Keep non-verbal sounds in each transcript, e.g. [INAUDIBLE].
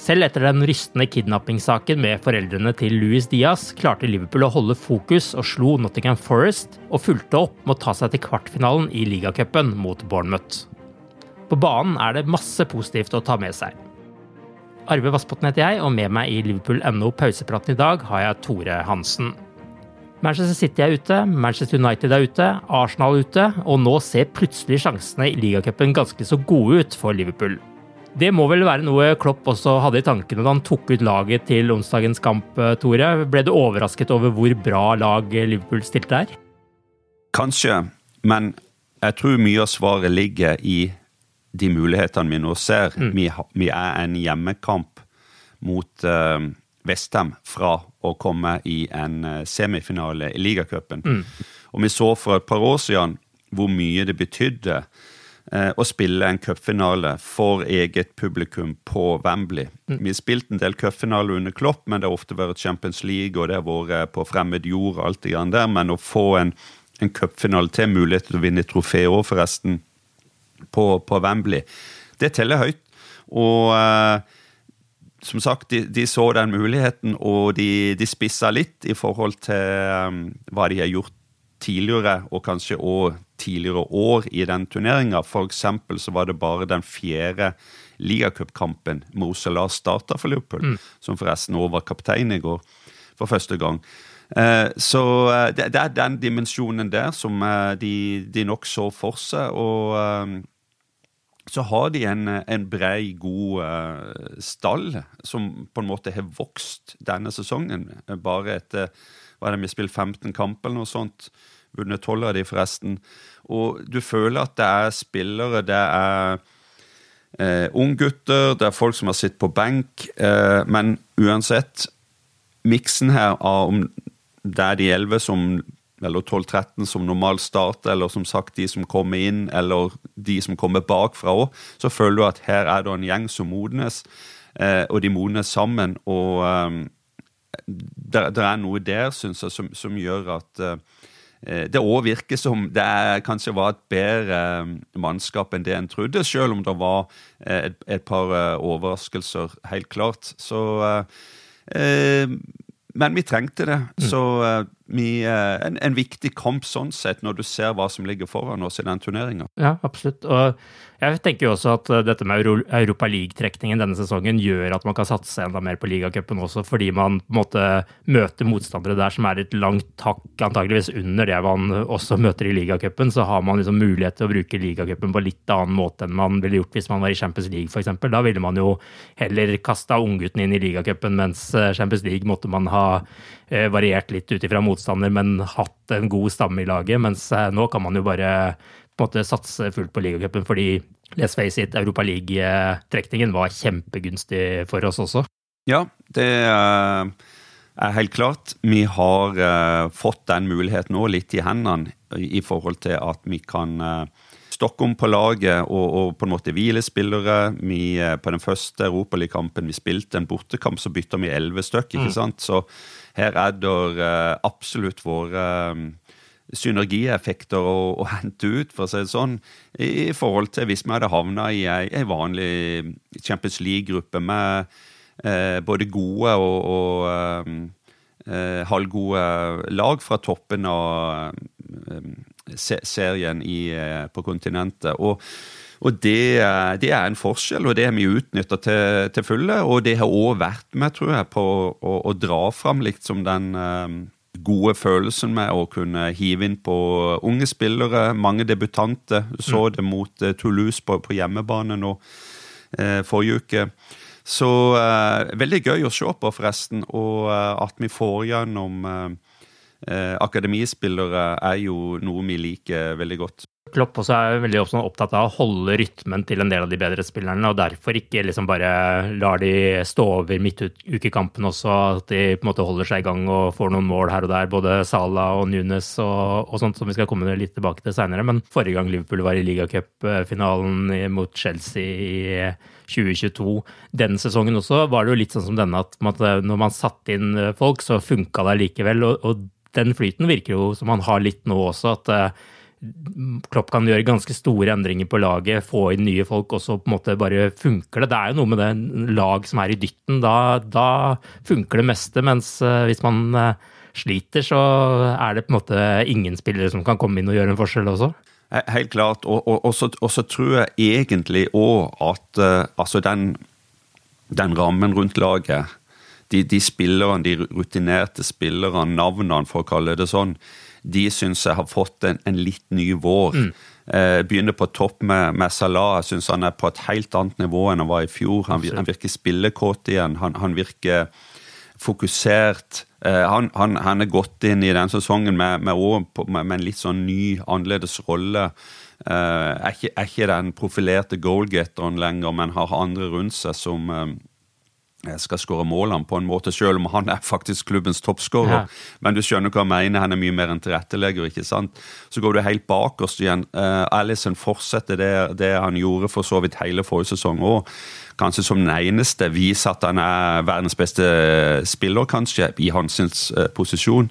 Selv etter den rystende kidnappingssaken med foreldrene til Louis Diaz, klarte Liverpool å holde fokus og slo Nottingham Forest, og fulgte opp med å ta seg til kvartfinalen i ligacupen mot Bournemouth. På banen er det masse positivt å ta med seg. Arve Vassbotn heter jeg, og med meg i Liverpool.no pausepraten i dag har jeg Tore Hansen. Manchester City er ute, Manchester United er ute, Arsenal er ute, og nå ser plutselig sjansene i ligacupen ganske så gode ut for Liverpool. Det må vel være noe Klopp også hadde i tankene da han tok ut laget til onsdagens kamp, Tore. Ble du overrasket over hvor bra lag Liverpool stilte der? Kanskje, men jeg tror mye av svaret ligger i de mulighetene vi nå ser. Mm. Vi, vi, er en hjemmekamp mot uh, Vestham fra å komme i en uh, semifinale i ligacupen. Mm. Og vi så for et par år siden hvor mye det betydde å spille en cupfinale for eget publikum på Wembley. Mm. Vi har spilt en del cupfinaler under Klopp, men det har ofte vært Champions League, og det har vært på fremmed jord og alt det grann der. Men å få en, en cupfinale til, mulighet til å vinne trofé òg, forresten på, på Wembley. Det teller høyt. Og eh, som sagt, de, de, så den muligheten, og de, de spissa litt i forhold til um, hva de har gjort tidligere, og kanskje òg tidligere år i den turneringa. Eksempel så var det bare den fjerde ligacupkampen Mo Salah starta for Liverpool, mm. som forresten òg var kaptein i går for første gang. Uh, så uh, det, er den dimensjonen der som uh, de, de, nok så for seg. Og så har de en, en brei, god stall som på en måte har vokst denne sesongen. Bare etter hva er det vi spilt 15 kamper eller noe sånt. Vunnet 12 av de, forresten. Og du føler at det er spillere, det er eh, unggutter, det er folk som har sittet på benk. Eh, men uansett, miksen her av om det er de elleve som eller 12-13 som normalt starter, eller som sagt de som kommer inn, eller de som kommer bakfra òg, så føler du at her er det en gjeng som modnes, eh, og de modnes sammen. Og eh, det, er noe der, syns jeg, som, som, gjør at eh, det òg virker som det kanskje var et bedre eh, mannskap enn det en trodde, selv om det var eh, et, et par eh, overraskelser, helt klart. Så Men vi trengte det. Mm. Så vi, en, en, viktig kamp sånn sett, når du ser hva som ligger foran oss i den turneringa. Ja, absolutt. Og jeg tenker jo også at eh, dette med Europa League-trekningen denne sesongen gjør at man kan satse enda mer på ligacupen også, fordi man på en måte møter motstandere der som er et langt hakk antageligvis under det man også møter i ligacupen. Så har man liksom mulighet til å bruke ligacupen på litt annen måte enn man ville gjort hvis man var i Champions League f.eks. Da ville man jo heller kasta unggutten inn i ligacupen, mens eh, Champions League måtte man ha variert litt ut ifra motstander, men hatt en god stamme i laget. Mens nå kan man jo bare på en måte satse fullt på ligacupen, fordi let's face it, Europa League-trekningen var kjempegunstig for oss også. Ja, det eh, er helt klart. Vi har fått den muligheten nå litt i hendene i forhold til at vi kan Stockholm på laget og, og, på en måte hvile spillere. Vi, på den første Europaligakampen vi spilte, en bortekamp, så bytta vi elleve stykk. ikke mm. sant? Så her er det absolutt våre synergieffekter å, å, hente ut, for å si det sånn, i forhold til hvis vi hadde havna i ei, vanlig Champions League-gruppe med eh, både gode og, og eh, eh halvgode lag fra toppen av eh, serien i, eh, på kontinentet. Og, og det, det, er en forskjell, og det har vi utnytta til, til, fulle. Og det har òg vært med, tror jeg, på å, å dra fram liksom den gode følelsen med å kunne hive inn på unge spillere. Mange debutanter. Så mm. det mot uh, Toulouse på, på, hjemmebane nå uh, forrige uke. Så uh, veldig gøy å se på, forresten. Og at vi får gjennom akademispillere, er jo noe vi liker veldig godt. Klopp også er veldig opptatt av å holde rytmen til en del av de bedre spillerne, og derfor ikke liksom bare lar de stå over midtukekampen også, at de på en måte holder seg i gang og får noen mål her og der, både Salah og Nunes og, og sånt, som vi skal komme litt tilbake til seinere. Men forrige gang Liverpool var i ligacupfinalen mot Chelsea i 2022, den sesongen også, var det jo litt sånn som denne, at når man satte inn folk, så funka det likevel. Og, og den flyten virker jo som man har litt nå også, at Klopp kan gjøre ganske store endringer på laget, få inn nye folk, og så på en måte bare funker det. Det er jo noe med det lag som er i dytten. Da, da funker det meste. Mens eh, hvis man eh, sliter, så er det på en måte ingen spillere som kan komme inn og gjøre en forskjell også. Helt klart. Og, og, og, så, og så, tror jeg egentlig òg at uh, altså den, den, rammen rundt laget, de, de spillerne, de rutinerte spillerne, navnene, for å kalle det sånn, de syns jeg har fått en, en litt ny vår. Mm. Eh, begynner på topp med, med Salah. Jeg syns han er på et helt annet nivå enn han var i fjor. Han, han virker spillekåt igjen. Han, han, virker fokusert. Eh, han, han, han, er gått inn i den sesongen med, med, med, med en litt sånn ny, annerledes rolle. Eh, er, ikke, er, ikke, den profilerte goalgetteren lenger, men har andre rundt seg som eh, skal skåre målene på en måte, selv om han er faktisk klubbens toppskårer. Ja. Men du skjønner hva jeg mener, han er mye mer enn tilrettelegger. ikke sant? Så går du helt bakerst igjen. Uh, Alison fortsetter det, det, han gjorde for så vidt hele forrige sesong òg. Kanskje som den eneste viser at han er verdens beste spiller, kanskje, i hans uh, posisjon.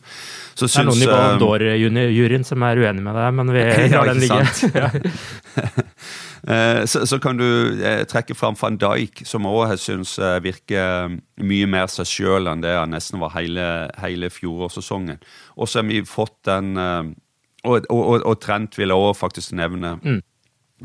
Så det er noen i Ballon d'Or-juryen som er uenig med deg, men vi [LAUGHS] lar den ligge. [LAUGHS] [LAUGHS] Eh, så, så, kan du eh, trekke fram van Dijk, som òg jeg syns eh, virker mye mer seg sjøl enn det han nesten var hele, hele fjorårssesongen. Og så har vi fått den Og, og, og, og Trent vil jeg òg faktisk nevne. Mm.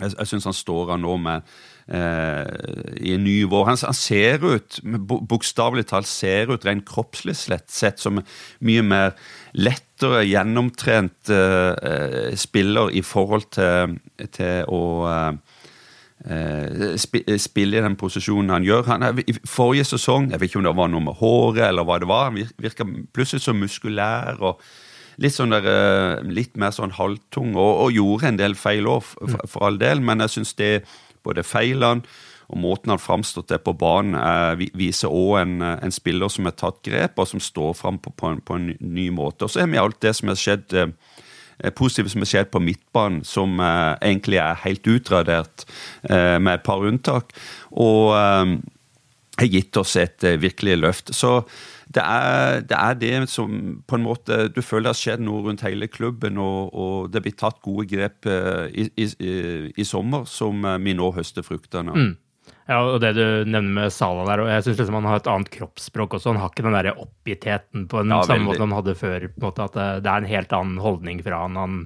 Jeg, jeg syns han står her nå med eh, i en ny vår. Han, han ser ut, bokstavelig talt ser ut rent kroppslig sett, som mye mer lettere gjennomtrent eh, spiller i forhold til, til å eh, spille i den posisjonen han gjør. Han, I forrige sesong, jeg vet ikke om det var noe med håret eller hva det var, han virka plutselig så muskulær. og litt sånn der, eh, litt mer sånn halvtung, og, og gjorde en del feil òg, for, for, all del, men jeg syns det både feilene og måten han framstått på banen, eh, viser òg en, en, spiller som har tatt grep, og som står fram på, på, på, en, ny måte. Og så har vi alt det som har skjedd eh, positive som har skjedd på midtbanen, som eh, egentlig er helt utradert, eh, med et par unntak. Og eh, har gitt oss et eh, virkelig løft. Så det er, det er, det som på en måte Du føler det har skjedd noe rundt hele klubben, og, og det blir tatt gode grep eh, i, i, i, sommer som eh, vi nå høster fruktene av. Mm. Ja, og det du nevner med Sala der, og jeg syns liksom han har et annet kroppsspråk også. Han har ikke den der oppgittheten på den Ja, samme veldig. måte han hadde før. på en måte At det, det er en helt annen holdning fra han. Han,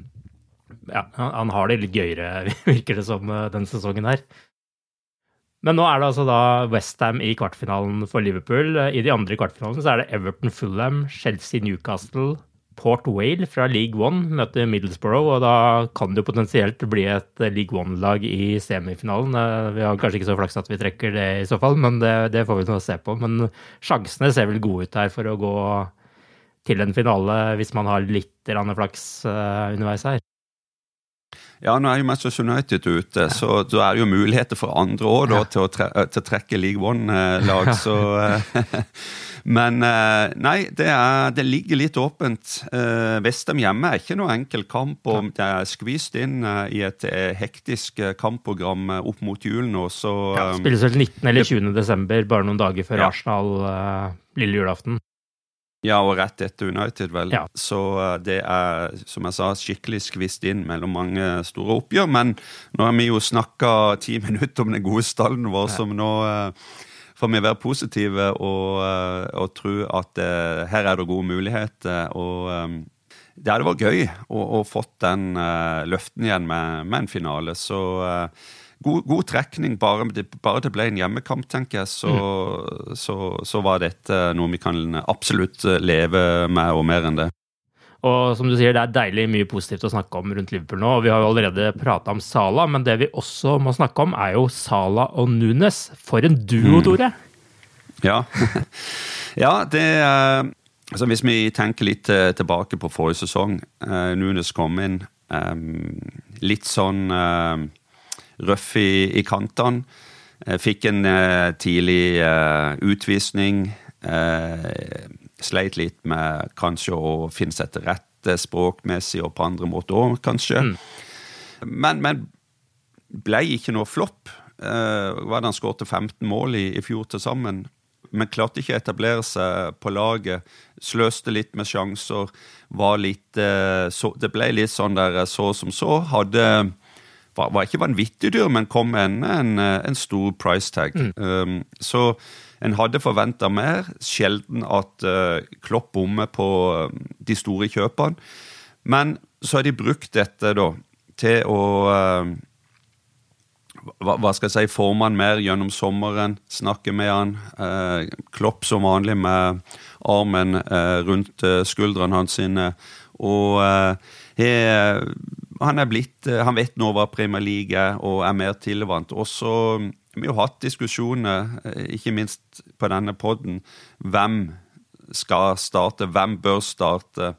ja, han, har det litt gøyere, [LAUGHS] virker det som, denne den sesongen her. Men nå er det altså da Westham i kvartfinalen for Liverpool. I de andre kvartfinalene så er det Everton Fulham, Chelsea Newcastle, Port Wale fra League One møter Middlesbrough, og da kan det jo potensielt bli et League One-lag i semifinalen. Eh, Vi har kanskje ikke så flaks at vi trekker det i så fall, men det, det får vi nå se på. Men sjansene ser vel gode ut her for å gå til en finale hvis man har litt flaks eh, underveis her. Ja, nå er jo Manchester United ute, så da er det jo muligheter for andre òg til, å tre til å trekke League One-lag. så eh, [LAUGHS] Men eh, nei, det, er, det ligger litt åpent. Eh, Vestheim hjemme er ikke noe enkel kamp. og Det er skvist inn eh, i et eh, hektisk eh, kampprogram eh, opp mot jul nå, så Ja, eh, spilles vel 19. eller 20. desember, bare noen dager før Ja. Arsenal eh, lille julaften. Ja, og rett etter United, vel. Ja. Så eh, det er, som jeg sa, skikkelig skvist inn mellom mange store oppgjør. Men nå har vi jo snakka ti [LAUGHS] minutter om den gode stallen vår, som nå eh, får vi være positive og, eh, og tro at her er det gode muligheter. Og det hadde vært gøy å, å fått den løften igjen med, med en finale. Så god, god trekning. Bare bare det ble en hjemmekamp, tenker jeg, så, så, så var dette noe vi kan absolutt eh, leve med, og mer enn det. Og som du sier, det er deilig mye positivt å snakke om rundt Liverpool nå. og Vi har jo allerede prata om Sala, men det vi også må snakke om, er jo Sala og Nunes. For en duo, Tore! Ja, [LAUGHS] ja det altså Hvis vi tenker litt eh, tilbake på forrige sesong. Uh, Nunes kom inn eh, litt sånn eh, røff i, i kantene. Eh, fikk en eh, tidlig eh, utvisning. eh, sleit litt med kanskje å finne seg til rette språkmessig og på andre måter òg, kanskje. Men, men ble ikke noe flopp. Eh, han skåret 15 mål i, i fjor til sammen. Men klarte ikke å etablere seg på laget. Sløste litt med sjanser. Var litt eh, så, Det ble litt sånn der eh, så som så. Hadde var, var ikke vanvittig dyr, men kom med en, en, eh, en stor price tag. Um, så en hadde forventa mer. Sjelden at uh, Klopp bommer på uh, de store kjøpene. Men så har de brukt dette da til å uh, hva, hva skal jeg si, forme han mer gjennom sommeren, snakke med han. Eh, Klopp som vanlig med armen eh, rundt eh, skuldrene hans sine. Og eh, he- han er blitt eh, Han vet nå hva Premier League er, og er mer tilvant. Og så Vi har hatt diskusjoner, eh, ikke minst på denne poden, hvem skal starte, hvem bør starte.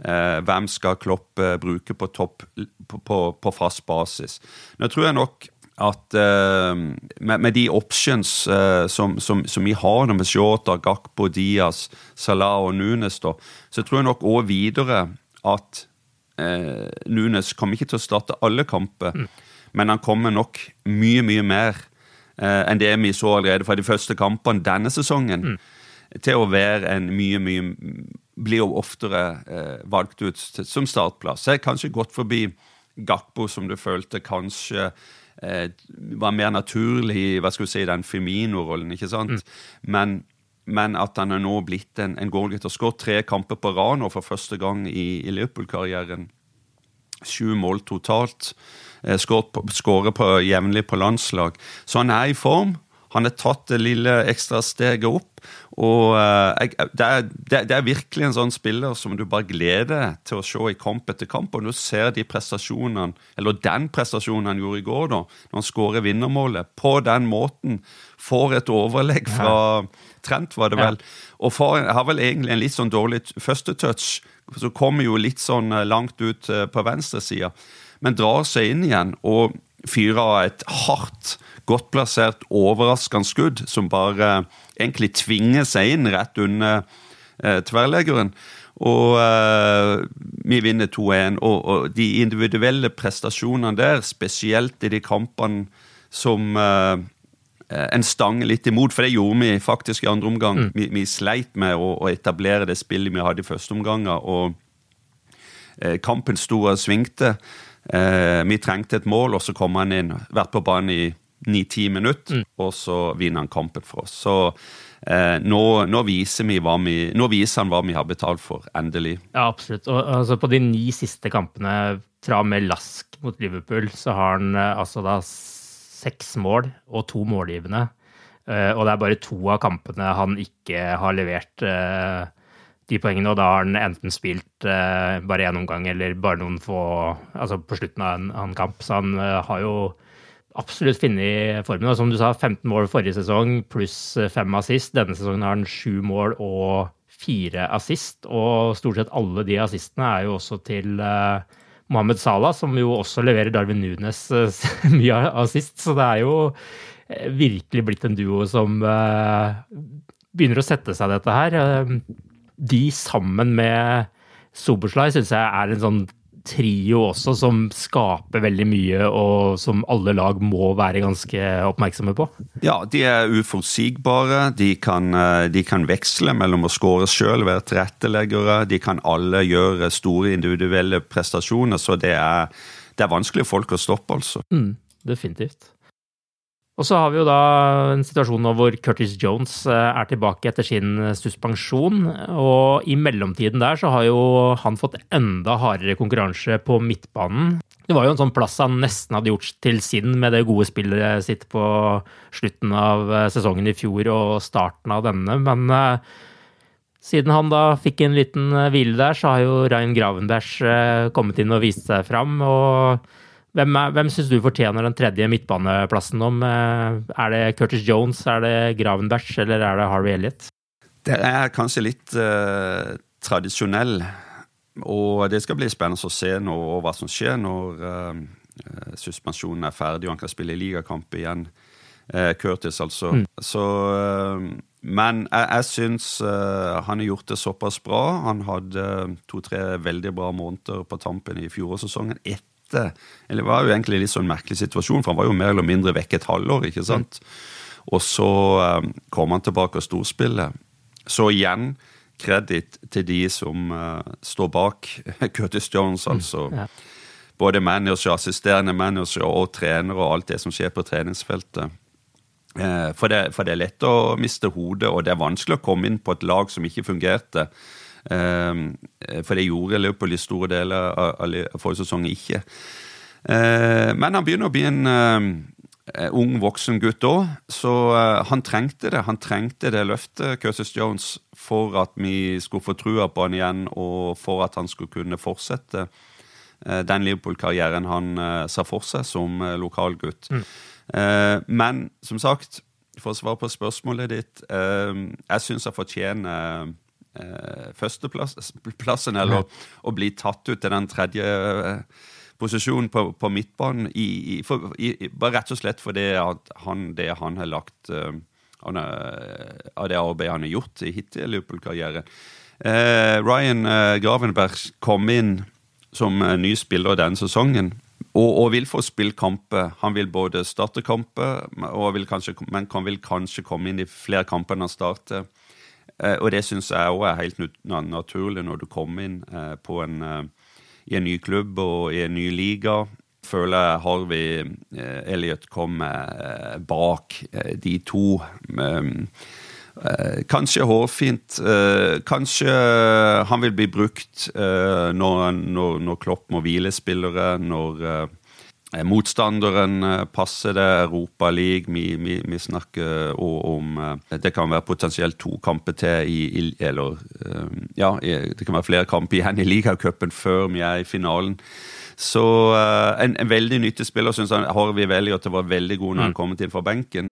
Eh, hvem skal Klopp bruke på topp på, på, på fast basis? Nå tror jeg nok at uh, med, med de options uh, som, som, som vi har med Shota, Gakpo, Diaz, Salah og Nunes, da, så tror jeg nok òg videre at eh, Nunes kommer ikke til å starte alle kamper, men han kommer nok mye, mye mer eh, enn det vi så allerede fra de første kampene denne sesongen. Til å være en mye, mye Blir jo oftere eh, valgt ut til- som startplass. Jeg har kanskje gått forbi Gakpo, som du følte kanskje eh, var mer naturlig hva skal vi si, den Femino-rollen, ikke sant? Men, men at han er nå blitt en, en goalgetter. Skåret tre kamper på rad nå for første gang i, i Liverpool-karrieren. Sju mål totalt. Eh, Skårer på, jevnlig på landslag. Så han er i form. Han har tatt det lille ekstra steget opp. Og uh, det, er, det, det er virkelig en sånn spiller som du bare gleder deg til å se i kamp etter kamp. Og du ser de prestasjonene, eller den prestasjonen han gjorde i går, da, når han skårer vinnermålet, på den måten. Får et overlegg fra Trent, var det vel. Og får, har vel egentlig en litt sånn dårlig førstetouch, første touch. Så kommer jo litt sånn eh, langt ut eh, på venstresida. Men drar seg inn igjen og fyrer av et hardt, godt plassert, overraskende skudd som bare eh, egentlig tvinger seg inn rett under eh, tverrleggeren. Og eh, vi vinner 2-1. Og, og de individuelle prestasjonene der, spesielt i de kampene som eh, en stang litt imot, for det gjorde vi faktisk i andre omgang. Vi, vi sleit med å, å etablere det spillet vi hadde i første omgang. Og eh, kampen sto og svingte. Eh, vi trengte et mål, og så kom han inn. Vært på banen i ni-ti minutter, mm. og så vinner han kampen for oss. Så eh, nå, nå, viser vi nå, viser han hva vi har betalt for, endelig. Ja, absolutt. Og altså, på de ni siste kampene fra og med Lask mot Liverpool, så har han eh, altså da seks mål og to målgivende. Eh, og det er bare to av kampene han ikke har levert eh, de poengene, og da har han enten spilt bare én omgang eller bare noen få Altså på slutten av en, en kamp. Så han har jo absolutt funnet formen. Og som du sa, 15 mål forrige sesong pluss fem assist. Denne sesongen har han sju mål og fire assist, og stort sett alle de assistene er jo også til uh, Mohammed Salah, som jo også leverer Darwin Nunes [LAUGHS] mye av sist. Så det er jo uh, virkelig blitt en duo som begynner å sette seg, dette her. de sammen med Soberslay syns jeg er en sånn trio også som skaper veldig mye, og som alle lag må være ganske oppmerksomme på? Ja, de er uforutsigbare. De kan, eh, de kan veksle mellom å skåre sjøl, være tilretteleggere. De kan alle gjøre store individuelle prestasjoner, så det er, det er vanskelig folk å stoppe, altså. Mm, definitivt. Og så har vi jo da en situasjon nå hvor Curtis Jones eh, er tilbake etter sin eh, suspensjon. Og i mellomtiden der så har jo han fått enda hardere konkurranse på midtbanen. Det var jo en sånn plass han nesten hadde gjort til sin med det gode spillet sitt på slutten av eh, sesongen i fjor og starten av denne, men siden han da fikk en liten hvile der, så har jo Ryan Gravenberg kommet inn og vist seg fram. og hvem, er, hvem syns du fortjener den tredje midtbaneplassen om? Eh, er det Curtis Jones, er det Gravenberch eller er det Harvey Elliot? Det er kanskje litt uh, tradisjonell, og det skal bli spennende å se nå, hva som skjer når uh, suspensjonen er ferdig og han kan spille ligakamp igjen. Uh, Curtis, altså. Mm. Så men jeg, jeg syns uh, han har gjort det såpass bra. Han hadde to-tre veldig bra måneder på tampen i fjorårssesongen. Ett etter Eller det var jo egentlig en litt sånn merkelig situasjon, for han var jo mer eller mindre vekk et halvår. ikke sant? Og så um, kom han tilbake og storspiller. Så igjen kreditt til de som uh, står bak [LAUGHS] Curtis Jones, mm, altså. Mm, ja. Både manager, assisterende manager og trenere og alt det som skjer på treningsfeltet. Eh, for, det, for, det, er lett å miste hodet, og det er vanskelig å komme inn på et lag som ikke fungerte. Ehm, for det gjorde Liverpool i store deler av forrige sesong ikke. Ehm, men han begynner å bli en eh, ung, voksen gutt òg, så eh, han trengte det. Han trengte det løftet, Curtis Jones, for at vi skulle få trua på han igjen, og for at han skulle kunne fortsette eh, den Liverpool-karrieren han sa for seg som lokalgutt. Mm. Men som sagt, for å svare på spørsmålet ditt, jeg syns jeg fortjener eh, førsteplassen, eller å bli tatt ut til den tredje eh, posisjonen på, på midtbanen. I, i, for, i, bare rett og slett fordi at han, det han har lagt han, av det arbeidet han har gjort i hittil i Liverpool-karrieren. Eh, Ryan Gravenberg kom inn som ny spiller denne sesongen. Og, og, vil få spille kamper. Han vil både starte kamper, vil kanskje, men kan vil kanskje komme inn i flere kamper enn han starter. Eh, og det syns jeg òg er helt naturlig når du kommer inn eh, en, eh, i en ny klubb og i en ny liga. Føler jeg Harvey Elliot kommer bak de to. Kanskje hårfint. Kanskje han vil bli brukt når, når, når Klopp må hvile spillere. Når motstanderen eh, passer det, Europa League vi, vi, vi, snakker om eh, Det kan være potensielt to kamper til i, i Eller ja, det kan være flere kamper igjen i ligacupen før vi er i finalen. Så en, en veldig nyttig spiller syns han. Harvey Velliot var veldig god når han mm. kom inn fra benken.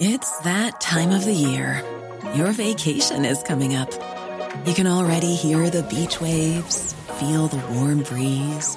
It's that time of the year. Your vacation is coming up. You can already hear the beach waves, feel the warm breeze.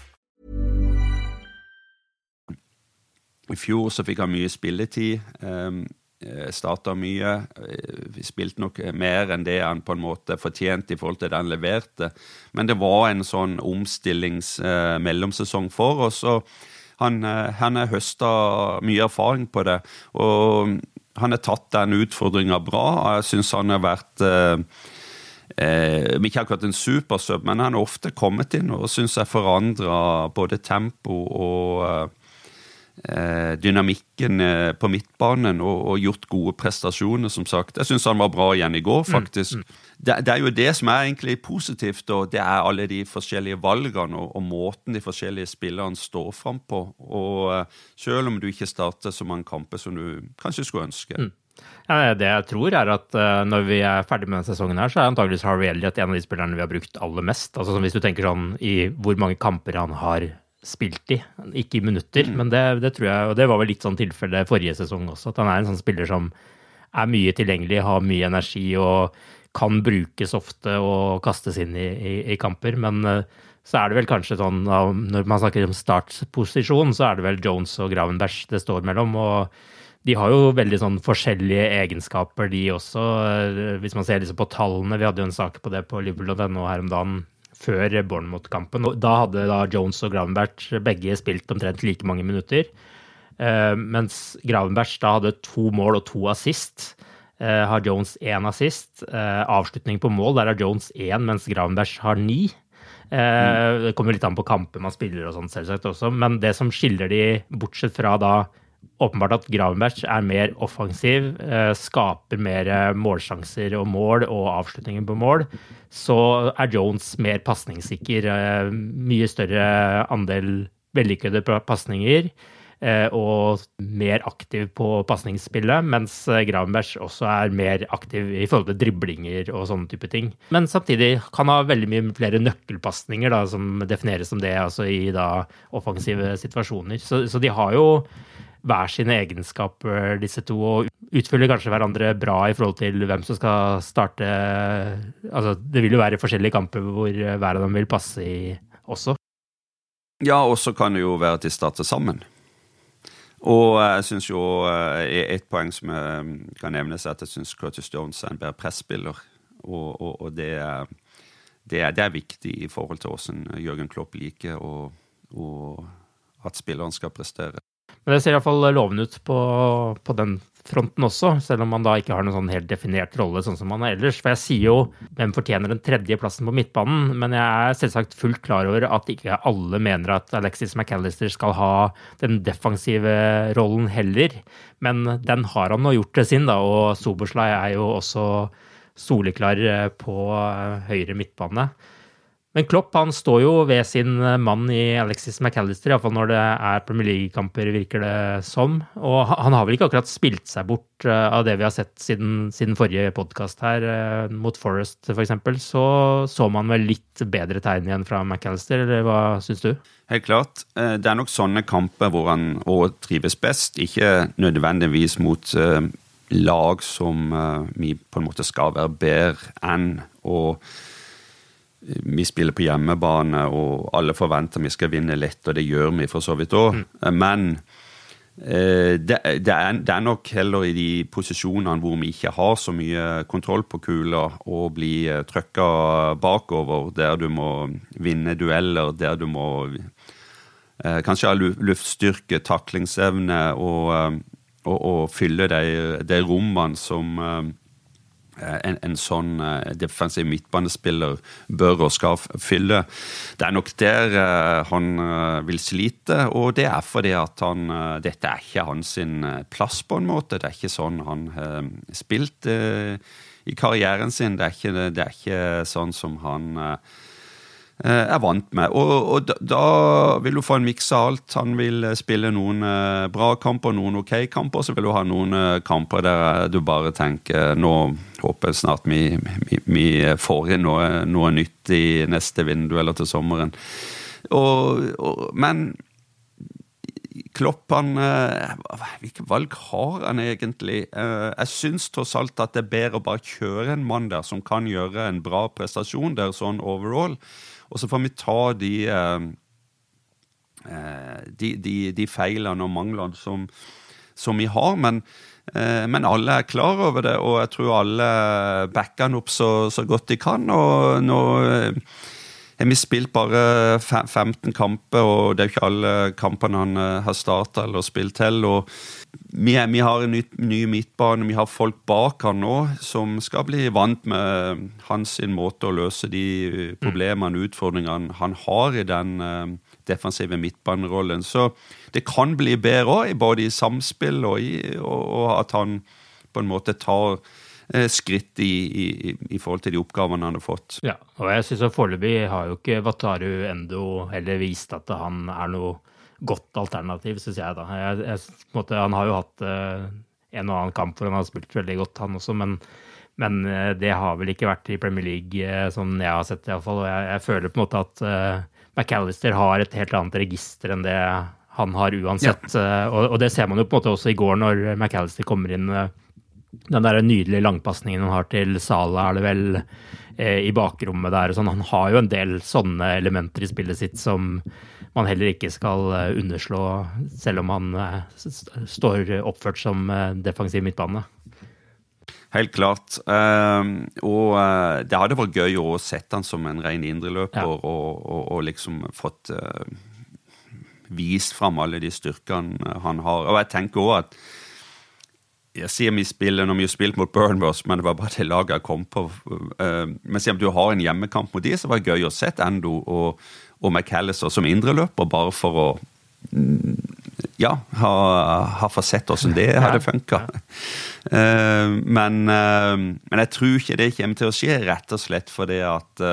I fjor så fikk han mye spilletid. Um, Starta mye. eh, Spilte nok mer enn det han på en måte fortjente i forhold til det han leverte. Men det var en sånn omstillings-mellomsesong for oss. og han, eh, han har høsta mye erfaring på det. Og han har tatt den utfordringa bra. Jeg syns han har vært eh, eh, Ikke akkurat en supersub, men han har ofte kommet inn og syns jeg forandra både tempo og eh, dynamikken eh, på midtbanen og, og gjort gode prestasjoner, som sagt. Jeg syns han var bra igjen i går, faktisk. Det, det er jo det som er egentlig positivt, og det er alle de forskjellige valgene og, og måten de forskjellige spillerne står fram på. Og eh, selv om du ikke starter så mange kamper som du kanskje skulle ønske. Ja, det jeg tror, er at eh, når vi er ferdig med denne sesongen, her, så er antageligvis Harvey Elliot en av de spillerne vi har brukt aller mest. Altså Hvis du tenker sånn i hvor mange kamper han har spilt i, ikke i minutter. Men det, det tror jeg, og det var vel litt sånn tilfelle forrige sesong også, at han er en sånn spiller som er mye tilgjengelig, har mye energi og kan brukes ofte og kastes inn i, i, i kamper. Men eh, så er det vel kanskje sånn når man snakker om startposisjon, så er det vel Jones og Gravenberg det står mellom. og de har jo veldig sånn forskjellige egenskaper, de også. eh, Hvis man ser liksom på tallene, vi hadde jo en sak på det på Liverpool.no her om dagen før Bournemouth-kampen. Da hadde da Jones og Gravenberg begge spilt omtrent like mange minutter. Eh, mens Gravenberg da hadde to mål og to assist. Eh, har Jones én assist. Eh, avslutning på mål, der har Jones én, mens Gravenberg har ni. Eh, Det kommer litt an på kamper man spiller og sånn, selvsagt også. Men det som skiller de, bortsett fra da åpenbart at Gravenberg er mer offensiv, eh, skaper mer eh, målsjanser og mål og avslutninger på mål, så er Jones mer pasningssikker. eh, Mye større andel vellykkede pa- pasninger. Og mer aktiv på pasningsspillet, mens Gravenberg også er mer aktiv i forhold til driblinger og sånne type ting. Men samtidig kan ha veldig mye flere nøkkelpasninger som defineres som det altså i da offensive situasjoner. Så, så de har jo hver sine egenskaper, disse to, og utfyller kanskje hverandre bra i forhold til hvem som skal starte Altså, det vil jo være forskjellige kamper hvor hver av dem vil passe i også. Ja, og så kan det jo være at de starter sammen. Og jeg syns jo eh, et poeng som jeg kan nevnes, er at jeg syns Curtis Jones er en bedre presspiller. Og, og, og det, det, er, det er viktig i forhold til hvordan Jørgen Klopp liker og, og at spilleren skal prestere. Men det ser iallfall lovende ut på, på den fronten også, selv om man da ikke har noen sånn helt definert rolle sånn som man er ellers. For jeg sier jo hvem fortjener den tredje plassen på midtbanen, men jeg er selvsagt fullt klar over at ikke alle mener at Alexis McAllister skal ha den defensive rollen heller. Men den har han nå gjort til sin, da, og Soboslai er jo også soleklar på høyre midtbane. Men Klopp han står jo ved sin mann i Alexis McAllister, iallfall når det er Premier League-kamper, virker det som. Og han har vel ikke akkurat spilt seg bort av det vi har sett siden, siden forrige podkast her, mot Forest f.eks. Så så man vel litt bedre tegn igjen fra McAllister, eller hva syns du? Helt klart. Det er nok sånne kamper hvor han òg trives best, ikke nødvendigvis mot lag som vi på en måte skal være bedre enn. og vi spiller på hjemmebane, og alle forventer vi skal vinne lett, og det gjør vi for så vidt òg. Mm. Men eh, det, det, er, det, er, nok heller i de posisjonene hvor vi ikke har så mye kontroll på kula, og blir trøkka bakover, der du må vinne dueller, der du må eh, kanskje ha luftstyrke, taklingsevne og, eh, og, og fylle de, de rommene som Eh, en, en, sånn uh, defensiv midtbanespiller bør og skal fylle. Det er nok der uh, han vil slite, og det er fordi at han Dette er ikke hans plass, på en måte. Det er ikke sånn han har spilt i karrieren sin. Det er ikke, det er ikke sånn som han Eh, er vant med. Og, og da, vil du få en miks av alt. Han vil eh, spille noen eh, bra kamper, noen ok kamper. Så vil du ha noen kamper der du bare tenker nå håper jeg snart vi, vi, vi får inn noe, noe, nytt i neste vindu eller til sommeren. Og, og, men Klopp, han Hvilke valg har han egentlig? Jeg syns tross alt at det er bedre å bare kjøre en mann der som kan gjøre en bra prestasjon der sånn overall. Og så får vi ta de, eh, eh, de, de, de feilene og manglene som, som vi har. Men, eh, men, alle er klar over det, og jeg tror alle backer den opp så, så godt de kan. og nå har vi spilt bare 15 kamper, og det er jo ikke alle kampene han har starta eller spilt til. og vi, vi, har en ny, ny, midtbane, vi har folk bak han nå som skal bli vant med hans måte å løse de problemene og utfordringene han har i den defensive midtbanerollen. Så det kan bli bedre òg, både i samspill og, i, og, og, at han på en måte tar skritt i, i, i, forhold til de oppgavene han har fått. Ja, og jeg synes Foreløpig har jo ikke Wataru Endo heller vist at han er noe godt alternativ, syns jeg. da. Jeg, jeg, måte, han har jo hatt uh, en og annen kamp hvor han har spilt veldig godt, han også, men, men uh, det har vel ikke vært i Premier League, uh, som jeg har sett iallfall. Og jeg, jeg føler på en måte at McAllister har et helt annet register enn det han har uansett. Ja. Og, og, det ser man jo på en måte også i går, når McAllister kommer inn. Den der nydelige langpasningen han har til Sala, er det vel, i bakrommet der og sånn. Han har jo en del sånne elementer i spillet sitt som man heller ikke skal eh, underslå, selv om han eh, står oppført som eh, defensiv midtbane. Helt klart. Uh, og uh, det hadde vært gøy å sette han som en ren indreløper ja. og, og, og, liksom fått uh, vist fram alle de styrkene han har. Og jeg tenker også at jeg sier vi spiller når vi har spilt mot Burnmouth, men det var bare det laget jeg kom på. men siden du har en hjemmekamp mot de, så var det gøy å se Endo og, og McAllister som indreløper, bare for å mm, ja, ha, ha fått sett åssen det [LAUGHS] hadde funka. Uh, men, uh, men, jeg tror ikke det kommer til å skje, rett og slett fordi at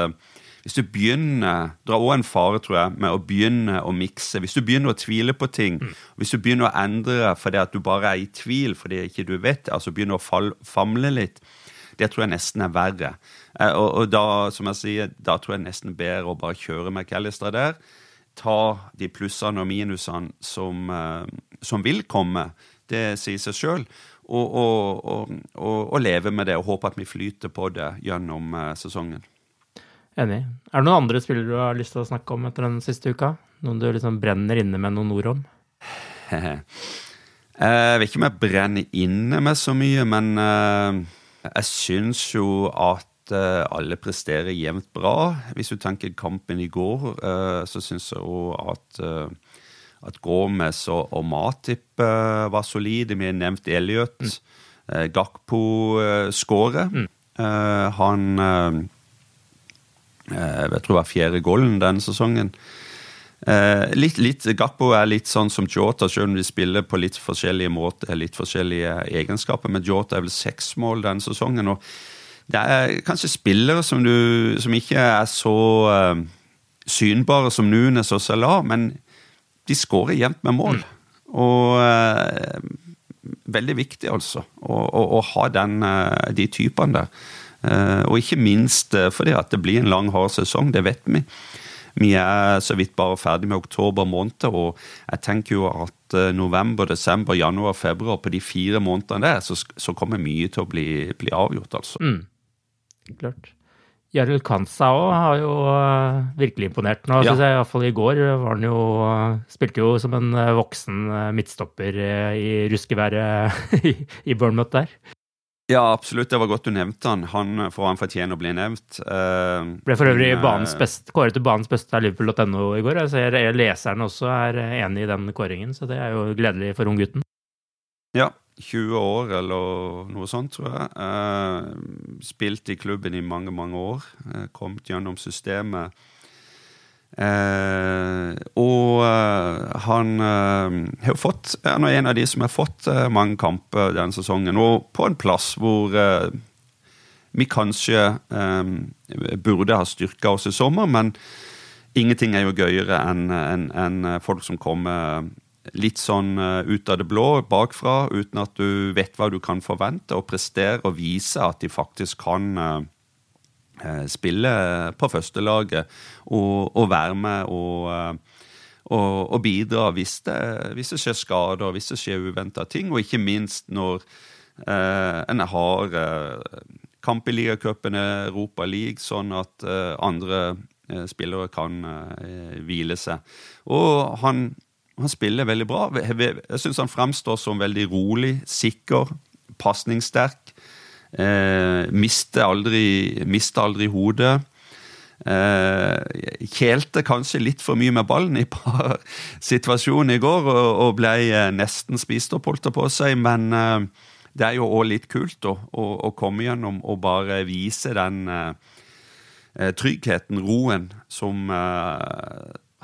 hvis du begynner Det er òg en fare, tror jeg, med å begynne å mikse. Hvis du begynner å tvile på ting, mm. hvis du begynner å endre fordi at du bare er i tvil fordi ikke du vet, altså begynner å fall, famle litt, det tror jeg nesten er verre. Eh, og, og, da, som jeg sier, da tror jeg nesten bedre å bare kjøre McAllister der. Ta de plussene og minusene som, eh, som vil komme. Det sier seg sjøl. Og, og, og, leve med det og håpe at vi flyter på det gjennom uh, sesongen. Enig. Er det noen andre spillere du har lyst til å snakke om etter den siste uka? Noen du liksom brenner inne med noen ord om? [LAUGHS] jeg vet ikke om jeg brenner inne med så mye, men uh, jeg syns jo at eh, alle presterer jevnt bra. Hvis du tenker kampen i går, eh, så syns jeg jo at, eh, at Gomez og Matip var solide. Vi har nevnt Elliot. Mm. Gakpo skårer. Mm. Han Jeg tror det var fjerde goalen denne sesongen. Eh, litt, litt, Gakpo er litt sånn som Jota, selv om de spiller på litt forskjellige måter, litt forskjellige egenskaper. Men Jota er vel seks mål denne sesongen. og det er kanskje spillere som, du, som ikke er så uh, synbare som Nunes og Salah, men de skårer jevnt med mål. Mm. Og uh, veldig viktig, altså, å, å, å ha den, uh, de typene der. Og ikke minst fordi at det blir en lang, hard sesong, det vet vi. Vi er så vidt bare ferdig med oktober måned, og jeg tenker jo at november, desember, januar, februar, på de fire månedene der, så, så kommer mye til å bli, bli avgjort, altså. Mm klart. Jarl Kansa òg har jo virkelig imponert nå, ja. syns jeg. Iallfall i går var han jo Spilte jo som en voksen midtstopper i ruskeværet [LAUGHS] i, i Bournemouth der. Ja, absolutt. Det var godt du nevnte han. Han får han fortjener å bli nevnt. Uh, Ble for øvrig kåret til banens beste av Liverpool.no i går. Jeg ser leseren også er enig i den kåringen, så det er jo gledelig for unggutten. Ja, 20 år eller noe sånt, tror jeg. Uh, spilt i klubben i mange, mange år. Uh, kommet gjennom systemet. Eh, og eh, han eh, har fått Han er en av de som har fått eh, mange kamper denne sesongen. Og på en plass hvor vi kanskje burde ha styrka oss i sommer, men ingenting er jo gøyere enn en, en folk som kommer litt sånn ut av det blå, bakfra, uten at du vet hva du kan forvente, og prestere og vise at de faktisk kan spille på førstelaget og, og være med og, og, og bidra hvis det, hvis det, skjer skader, hvis det skjer uventa ting, og ikke minst når en har kamp i ligacupen, Europa League, sånn at andre spillere kan hvile seg. Og han han spiller veldig bra. Jeg syns han fremstår som veldig rolig, sikker, pasningssterk. Eh, miste, aldri, miste aldri hodet. Eh, kjelte kanskje litt for mye med ballen i par [LAUGHS] situasjoner i går og, og ble eh, nesten spist opp, holdt det på seg. Men eh, det er jo òg litt kult å, å, å, komme gjennom og bare vise den eh, eh, tryggheten, roen, som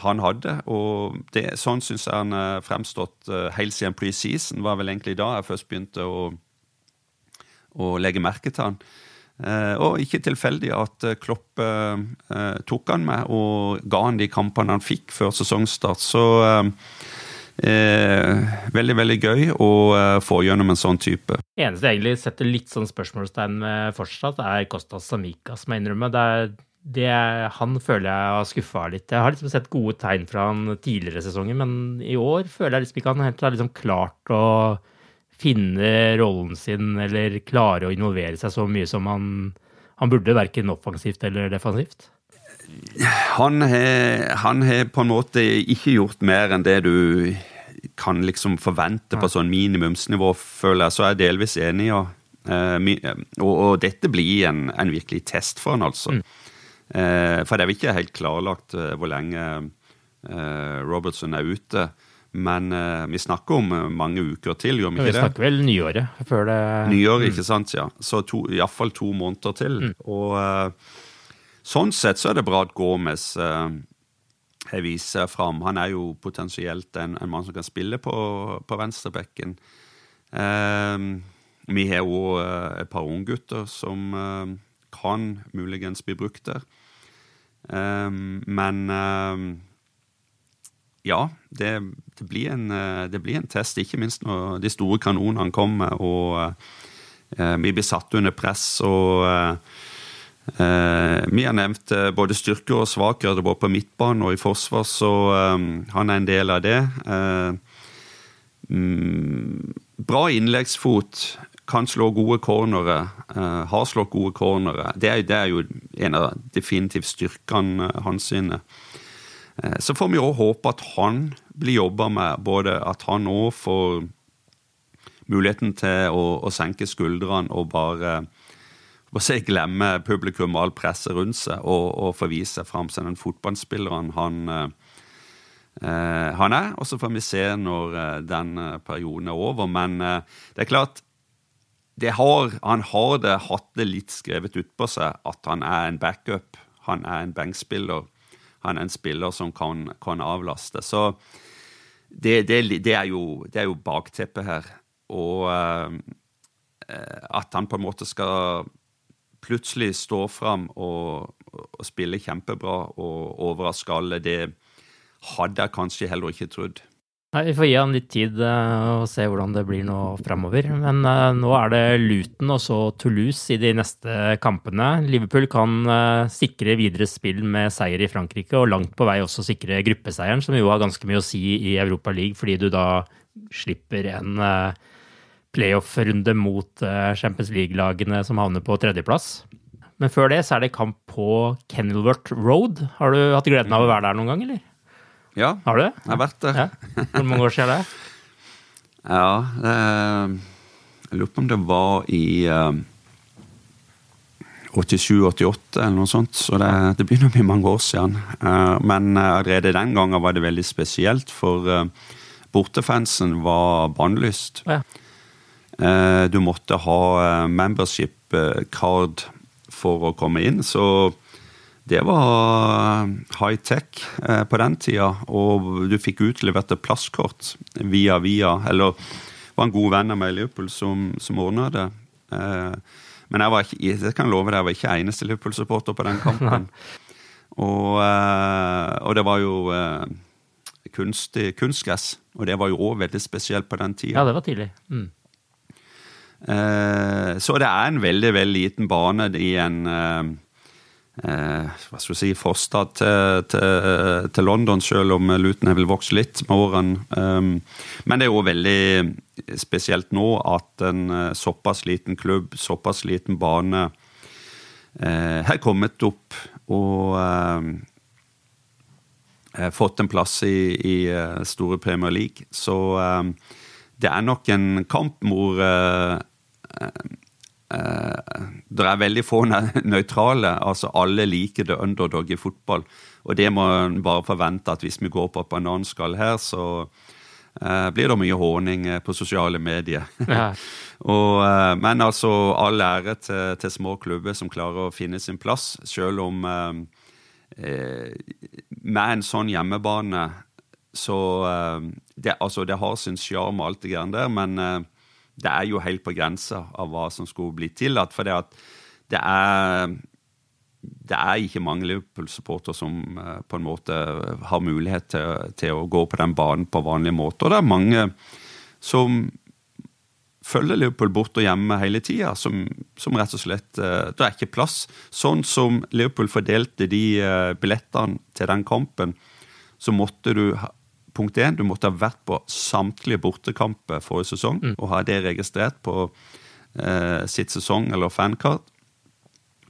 han hadde. Og det, sånn syns jeg han fremstått helt siden preseason. var vel egentlig da jeg først begynte å, å legge merke til han. Uh, og ikke tilfeldig at uh, Klopp uh, tok han med og ga han de kampene han fikk før sesongstart. Så veldig, veldig gøy å få gjennom en sånn type. Eneste jeg egentlig setter litt sånn spørsmålstegn med fortsatt, er Kostas Samika, som jeg innrømmer. Det er det, han føler jeg har skuffa litt. Jeg har liksom sett gode tegn fra han tidligere sesonger, men i år føler jeg liksom ikke han helt har liksom klart å finne rollen sin eller klare å involvere seg så mye som han, han burde, verken offensivt eller defensivt. Han har, på en måte ikke gjort mer enn det du kan liksom forvente på sånn minimumsnivå, føler jeg. Så er jeg delvis enig. Og, uh, og, og dette blir en, en, virkelig test for han, altså. Mm. Eh, for det er ikke helt klarlagt eh, hvor lenge eh, Robertson er ute. Men vi snakker om mange uker til, gjør vi ikke det? Vi snakker vel nyåret før det Nyåret, mm. ikke sant, ja. Så iallfall to måneder til. Mm. Og sånn sett så er det bra at Gomez jeg viser fram. Han er jo potensielt en, en mann som kan spille på, på venstrebekken. Uh, vi har òg et par unggutter som eh, kan muligens bli brukt der. Um, men um, ja, det, det, blir en, eh, det, blir en, test, ikke minst når de store kanonene kommer og eh, vi blir satt under press. og eh, uh, Vi har nevnt både styrker og svakheter både på midtbanen og i forsvar, så eh, han er en del av det. Mm, bra innleggsfot kan slå gode cornere, uh, har slått gode cornere. Det er, det er, jo en av definitivt styrkene hans sine. Uh, så får vi òg håpe at han blir jobba med, både at han òg får muligheten til å, å senke skuldrene og bare si, glemme publikum og all presset rundt seg, og, og få vise seg fram som den fotballspilleren han, eh, han er. Og så får vi se når den perioden er over. Men det er klart, har, han har det, hatt det litt skrevet utpå seg at han er en backup. Han er en bankspiller. Han er en spiller som kan, kan avlaste. Så det, det, det, er jo, det, er jo, bakteppet her. Og eh, at han på en måte skal plutselig stå fram og, og spille kjempebra og overraske alle, det hadde jeg kanskje heller ikke trodd. Nei, Vi får gi han litt tid uh, og se hvordan det blir nå framover. Men uh, nå er det Luton og så Toulouse i de neste kampene. Liverpool kan uh, sikre videre spill med seier i Frankrike, og langt på vei også sikre gruppeseieren, som jo har ganske mye å si i Europa League, fordi du da slipper en playoff-runde mot Champions League-lagene som havner på tredjeplass. Men før det så er det kamp på Kenilworth Road. Har du hatt gleden av å være der noen gang, eller? Ja, har du det? jeg har vært der. Ja. Hvor mange år siden er det? [LAUGHS] Ja, eh, jeg lurer på om det var i eh, 87-88 eller noe sånt, så det, det begynner å bli mange år siden. Eh, men allerede den gangen var det veldig spesielt, for eh, bortefansen var bannlyst. Ja. Eh, du måtte ha eh, membership card for å komme inn, så det var high-tech eh, på den tida, og du fikk utlevert et plastkort via via. Eller det var en god venn av meg i Liverpool som, som ordna det. Eh, men jeg var ikke, jeg kan love deg, jeg var ikke eneste Liverpool-supporter på den [LAUGHS] kampen. og, eh, og, det var jo kunstig kunstgress, og det var jo òg veldig spesielt på den tida. Ja, det var tidlig. Mm. Så det er en veldig, veldig liten bane i en eh, hva skal si, forstad til, til, til, London, selv om Luton vil vokse litt med årene. Um, men det er jo veldig spesielt nå at en eh, såpass liten klubb, såpass liten bane, eh, har kommet opp og eh, fått en plass i, i eh, store Premier League. Så eh, det er nok en kamp hvor Eh, det er veldig få nøytrale. altså Alle liker det underdog i fotball. Og det må en bare forvente at hvis vi går på bananskall her, så uh, blir det mye håning eh, på sosiale medier. Ja. [LAUGHS] og, men altså, all ære til, til, små klubber som klarer å finne sin plass, selv om eh, med en sånn hjemmebane så det, altså, det har sin sjarm og alt det greiene der, men det er jo helt på grensa av hva som skulle bli tillatt. For det, det er det er ikke mange Liverpool-supportere som uh, på en måte har mulighet til, til, å gå på den banen på vanlig måte. Og det er mange som følger Liverpool bort og hjemme hele tida, som, som, rett og slett uh, Det er ikke plass. Sånn som Liverpool fordelte de uh, billettene til den kampen, så måtte du punkt én, du måtte ha vært på samtlige bortekamper forrige sesong mm. og ha det registrert på eh, sitt sesong- eller fankart.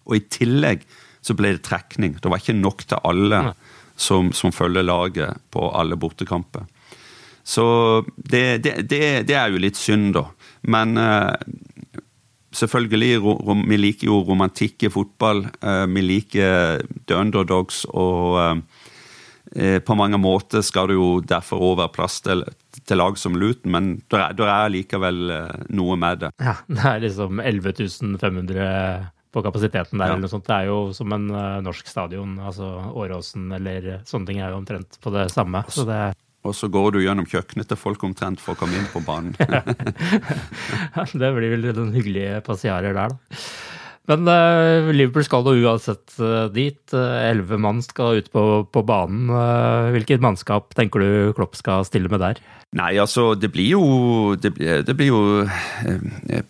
Og i tillegg så ble det trekning. Det var ikke nok til alle mm. som, som, følger laget på alle bortekamper. Så det, det, det, det, er jo litt synd, da. Men eh, selvfølgelig, rom, vi liker jo romantikk i fotball. Eh, vi liker the underdogs og eh, på mange måter skal det jo derfor òg være plass til, til, lag som Luton, men det er, er, likevel eh, noe med det. Ja, [LAUGHS] det er liksom 11 500 på kapasiteten der, ja. eller noe sånt. Det er jo som en uh, norsk stadion. altså Åråsen eller sånne ting er jo omtrent på det samme. Så det og så går du gjennom kjøkkenet til folk omtrent for å komme inn på banen. [LAUGHS] ja, det blir vel noen hyggelige passiarer der, da. Men uh, Liverpool skal da uansett uh, dit. Eh, elleve mann skal ut på, på banen. hvilket mannskap tenker du Klopp skal stille med der? Nei, altså, det blir jo Det blir, det blir jo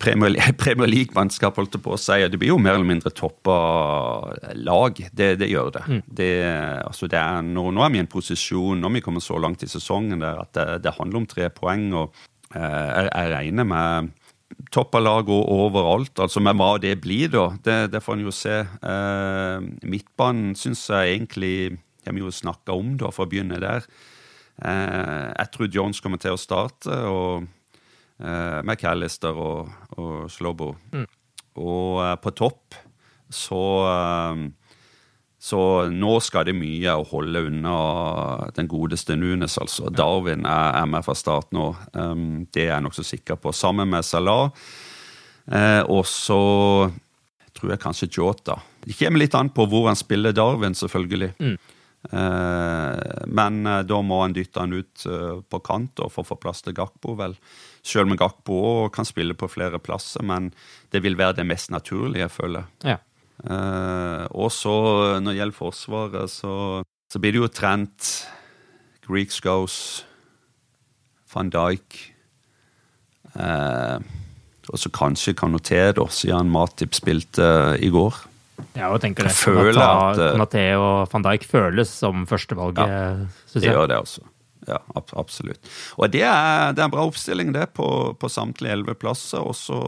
Premier, [LAUGHS] Premier League-mannskap, holdt jeg på å si. Det blir jo mer eller mindre toppa lag. Det, det gjør det. Mm. det, altså, det er, nå, nå, er vi i en posisjon, når vi kommer så langt i sesongen, der, at det, handler om tre poeng. og jeg, jeg regner med topp av og overalt. altså Men hva det blir, da, det, det får en jo se. Eh, midtbanen syns jeg egentlig Jeg må jo snakke om, da, for å begynne der. Eh, jeg tror Jones kommer til å starte, og eh, McAllister og, og Slobo. Mm. Og eh, på topp så eh, så nå skal det mye å holde unna den godeste Nunes, altså. Darwin er, er med fra start nå. Um, det er jeg nokså sikker på. Sammen med Salah. Eh, og så tror jeg kanskje Jota. Det kommer litt an på hvor han spiller Darwin, selvfølgelig. Mm. Eh, men eh, da må han dytte han ut på kant for å få plass til Gakpo, vel. Selv om Gakpo kan spille på flere plasser, men det vil være det mest naturlige, jeg føler Ja. Uh, og så, når det gjelder Forsvaret, så, så blir det jo Trent, Greek Scouse, van Dijk uh, Og så kanskje Kanoté, da, siden Matip spilte i går. Ja, og tenker det. Føler at Kanaté og van Dijk føles som førstevalget, ja, syns jeg. Det gjør det også. Ja, absolutt. Og det er, det er en bra oppstilling, det, på, på samtlige elleve plasser. Og så,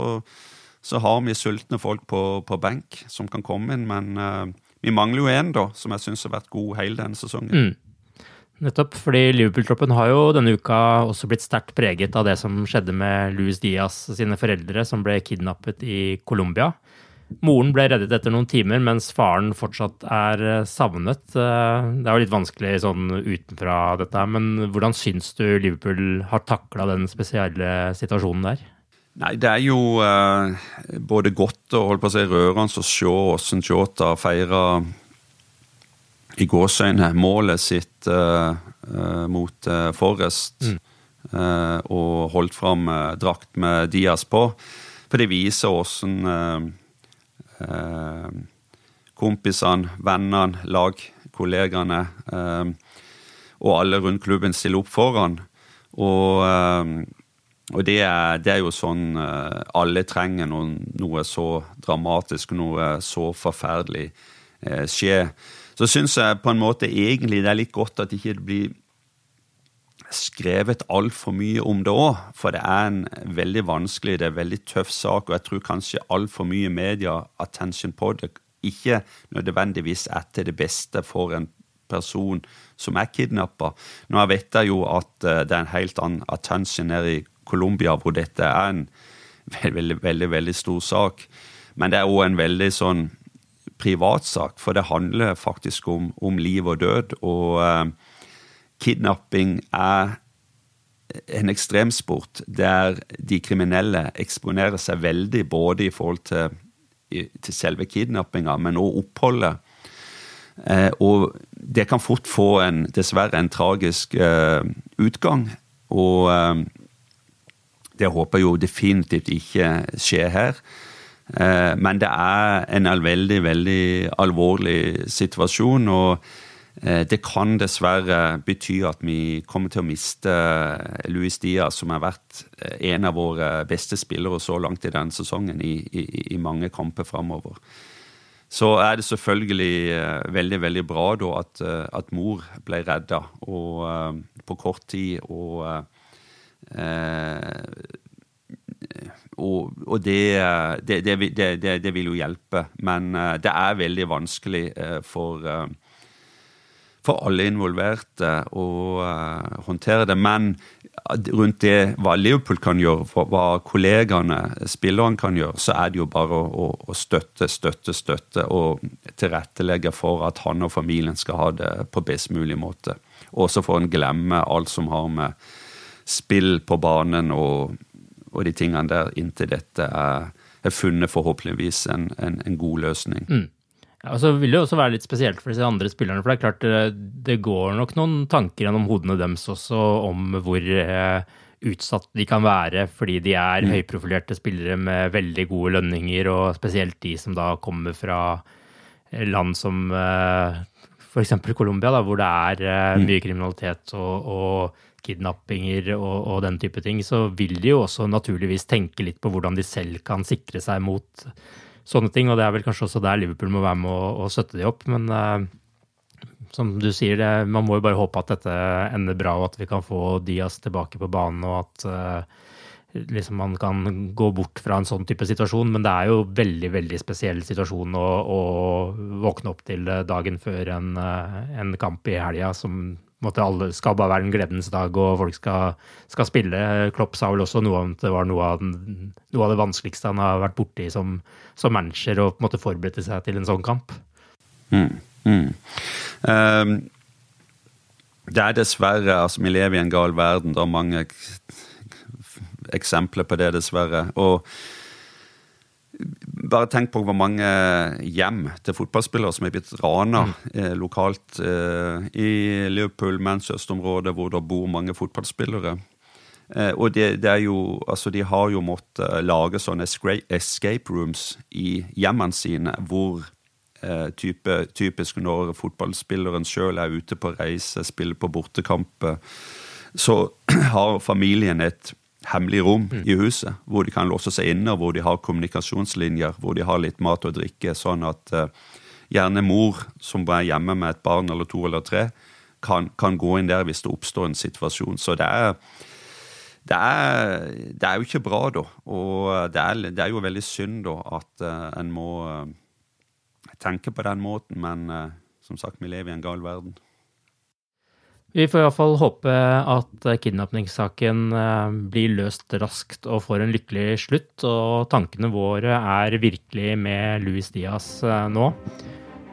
så, har vi sultne folk på, på, benk som kan komme inn, men uh, vi mangler jo én, da, som jeg syns har vært god hele denne sesongen. Mm. Nettopp, fordi Liverpool-troppen har jo denne uka også blitt sterkt preget av det som skjedde med Luis Diaz sine foreldre, som ble kidnappet i Colombia. Moren ble reddet etter noen timer, mens faren fortsatt er eh, savnet. Eh, det er jo litt vanskelig sånn utenfra dette men hvordan syns du Liverpool har takla den spesielle situasjonen der? Nei, det er jo eh, både godt og holdt på å si rørende å se hvordan Jota feira i gåseøyne målet sitt uh, uh, mot eh, Forrest. Mm. og holdt fram drakt med Diaz på. For det viser åssen Eh, kompisene, vennene, lagkollegaene eh, og alle rundt klubben stiller opp foran. Og, eh, og det, er, det, er, jo sånn alle trenger når noe så dramatisk, noe så forferdelig skjer. Så syns jeg på en måte egentlig det er litt godt at det ikke blir skrevet altfor mye om det òg, for det er en veldig vanskelig, det er en veldig tøff sak, og jeg tror kanskje altfor mye media attention på det ikke nødvendigvis er til det beste for en person som er kidnappa. Nå vet jeg jo at eh, det er en helt annen attention nede i Colombia, hvor dette er en veldig, veldig, veldig, stor sak. Men det er òg en veldig sånn privatsak, for det handler faktisk om, om liv og død. og eh, kidnapping er en ekstremsport der de kriminelle eksponerer seg veldig både i forhold til, til selve kidnappinga, men òg oppholdet. Eh, og det kan fort få en, dessverre en tragisk eh, utgang. Og eh, det håper jeg jo definitivt ikke skjer her. Eh, men det er en veldig, veldig alvorlig situasjon. og Eh, det kan dessverre bety at vi kommer til å miste eh, Luis Diaz, som har vært en av våre beste spillere så langt i denne sesongen, i, i, i mange kamper framover. Så er det selvfølgelig veldig veldig bra da at, at mor ble redda på kort tid. Og, og, og det, det, det, det, vil jo hjelpe. Men det er veldig vanskelig for for alle involverte å håndtere det. Men rundt det hva Liverpool kan gjøre, hva kollegaene, spillerne kan gjøre, så er det jo bare å, å støtte, støtte, støtte og tilrettelegge for at han og familien skal ha det på best mulig måte. Og så får en glemme alt som har med spill på banen og, og de tingene der, inntil dette er, er funnet forhåpentligvis en, en, en god løsning. Mm. Ja, og så vil det også være litt spesielt for disse andre spillerne. For det er klart det, det går nok noen tanker gjennom hodene deres også om hvor eh, utsatt de kan være fordi de er mm. høyprofilerte spillere med veldig gode lønninger, og spesielt de som da kommer fra eh, land som f.eks. Colombia, da, hvor det er mm. mye kriminalitet og, og kidnappinger og, og, den type ting, så vil de jo også naturligvis tenke litt på hvordan de selv kan sikre seg mot sånne ting. Og det er vel kanskje også der Liverpool må være med å, støtte de opp. Men uh, som du sier, det, man må jo bare håpe at dette ender bra, og at vi kan få Diaz tilbake på banen, og at uh, liksom man kan gå bort fra en sånn type situasjon. Men det er jo veldig veldig spesiell situasjon å, å våkne opp til dagen før en, eh, en kamp i helga som måte alle skal bare være en gledens dag, og folk skal, skal, spille. Klopp sa vel også noe om at det var noe av, den, noe av det vanskeligste han har vært borti som, som manager, å på en måte forberede seg til en sånn kamp. Mm, mm. Um, det er dessverre altså Vi lever i en gal verden. Det er mange eksempler på det, dessverre. Og bare tenk på hvor mange hjem til fotballspillere som er blitt rana mm. eh, lokalt eh, i Liverpool, Manchester-området, hvor det bor mange fotballspillere. Eh, og det, det, er jo, altså de har jo måttet lage sånne escape rooms i hjemmene sine, hvor eh, type, typisk når fotballspilleren sjøl er ute på reise, spiller på bortekamp, så [CLEARS THROAT] har familien et hemmelig rom mm. i huset, hvor de kan låse seg inne, hvor de har kommunikasjonslinjer, hvor de har litt mat og drikke, sånn at uh, gjerne mor som er hjemme med et barn eller to eller tre, kan, kan gå inn der hvis det oppstår en situasjon. Så det er det er, det er, jo ikke bra, da. Og det er, det er jo veldig synd da at uh, en må uh, tenke på den måten, men som sagt, vi lever i en gal verden. Vi får iallfall håpe at kidnappingssaken blir løst raskt og får en lykkelig slutt. Og tankene våre er virkelig med Luis Diaz nå.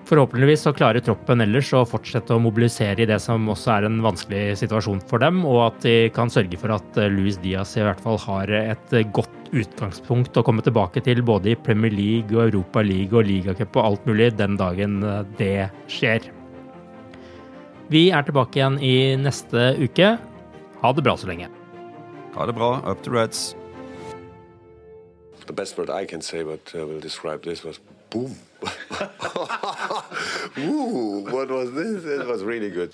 Forhåpentligvis så klarer troppen ellers å fortsette å mobilisere i det som også er en vanskelig situasjon for dem, og at de kan sørge for at eh, Luis Diaz i hvert fall har et godt utgangspunkt å komme tilbake til både i Premier League og Europa League og ligacup og alt mulig den dagen eh, det skjer. Vi er tilbake igjen i neste uke. Ha det bra så lenge. Ha det bra. Up to Reds. The best word I can say, but uh, will describe this was boom. [LAUGHS] Ooh, what was this? It was really good.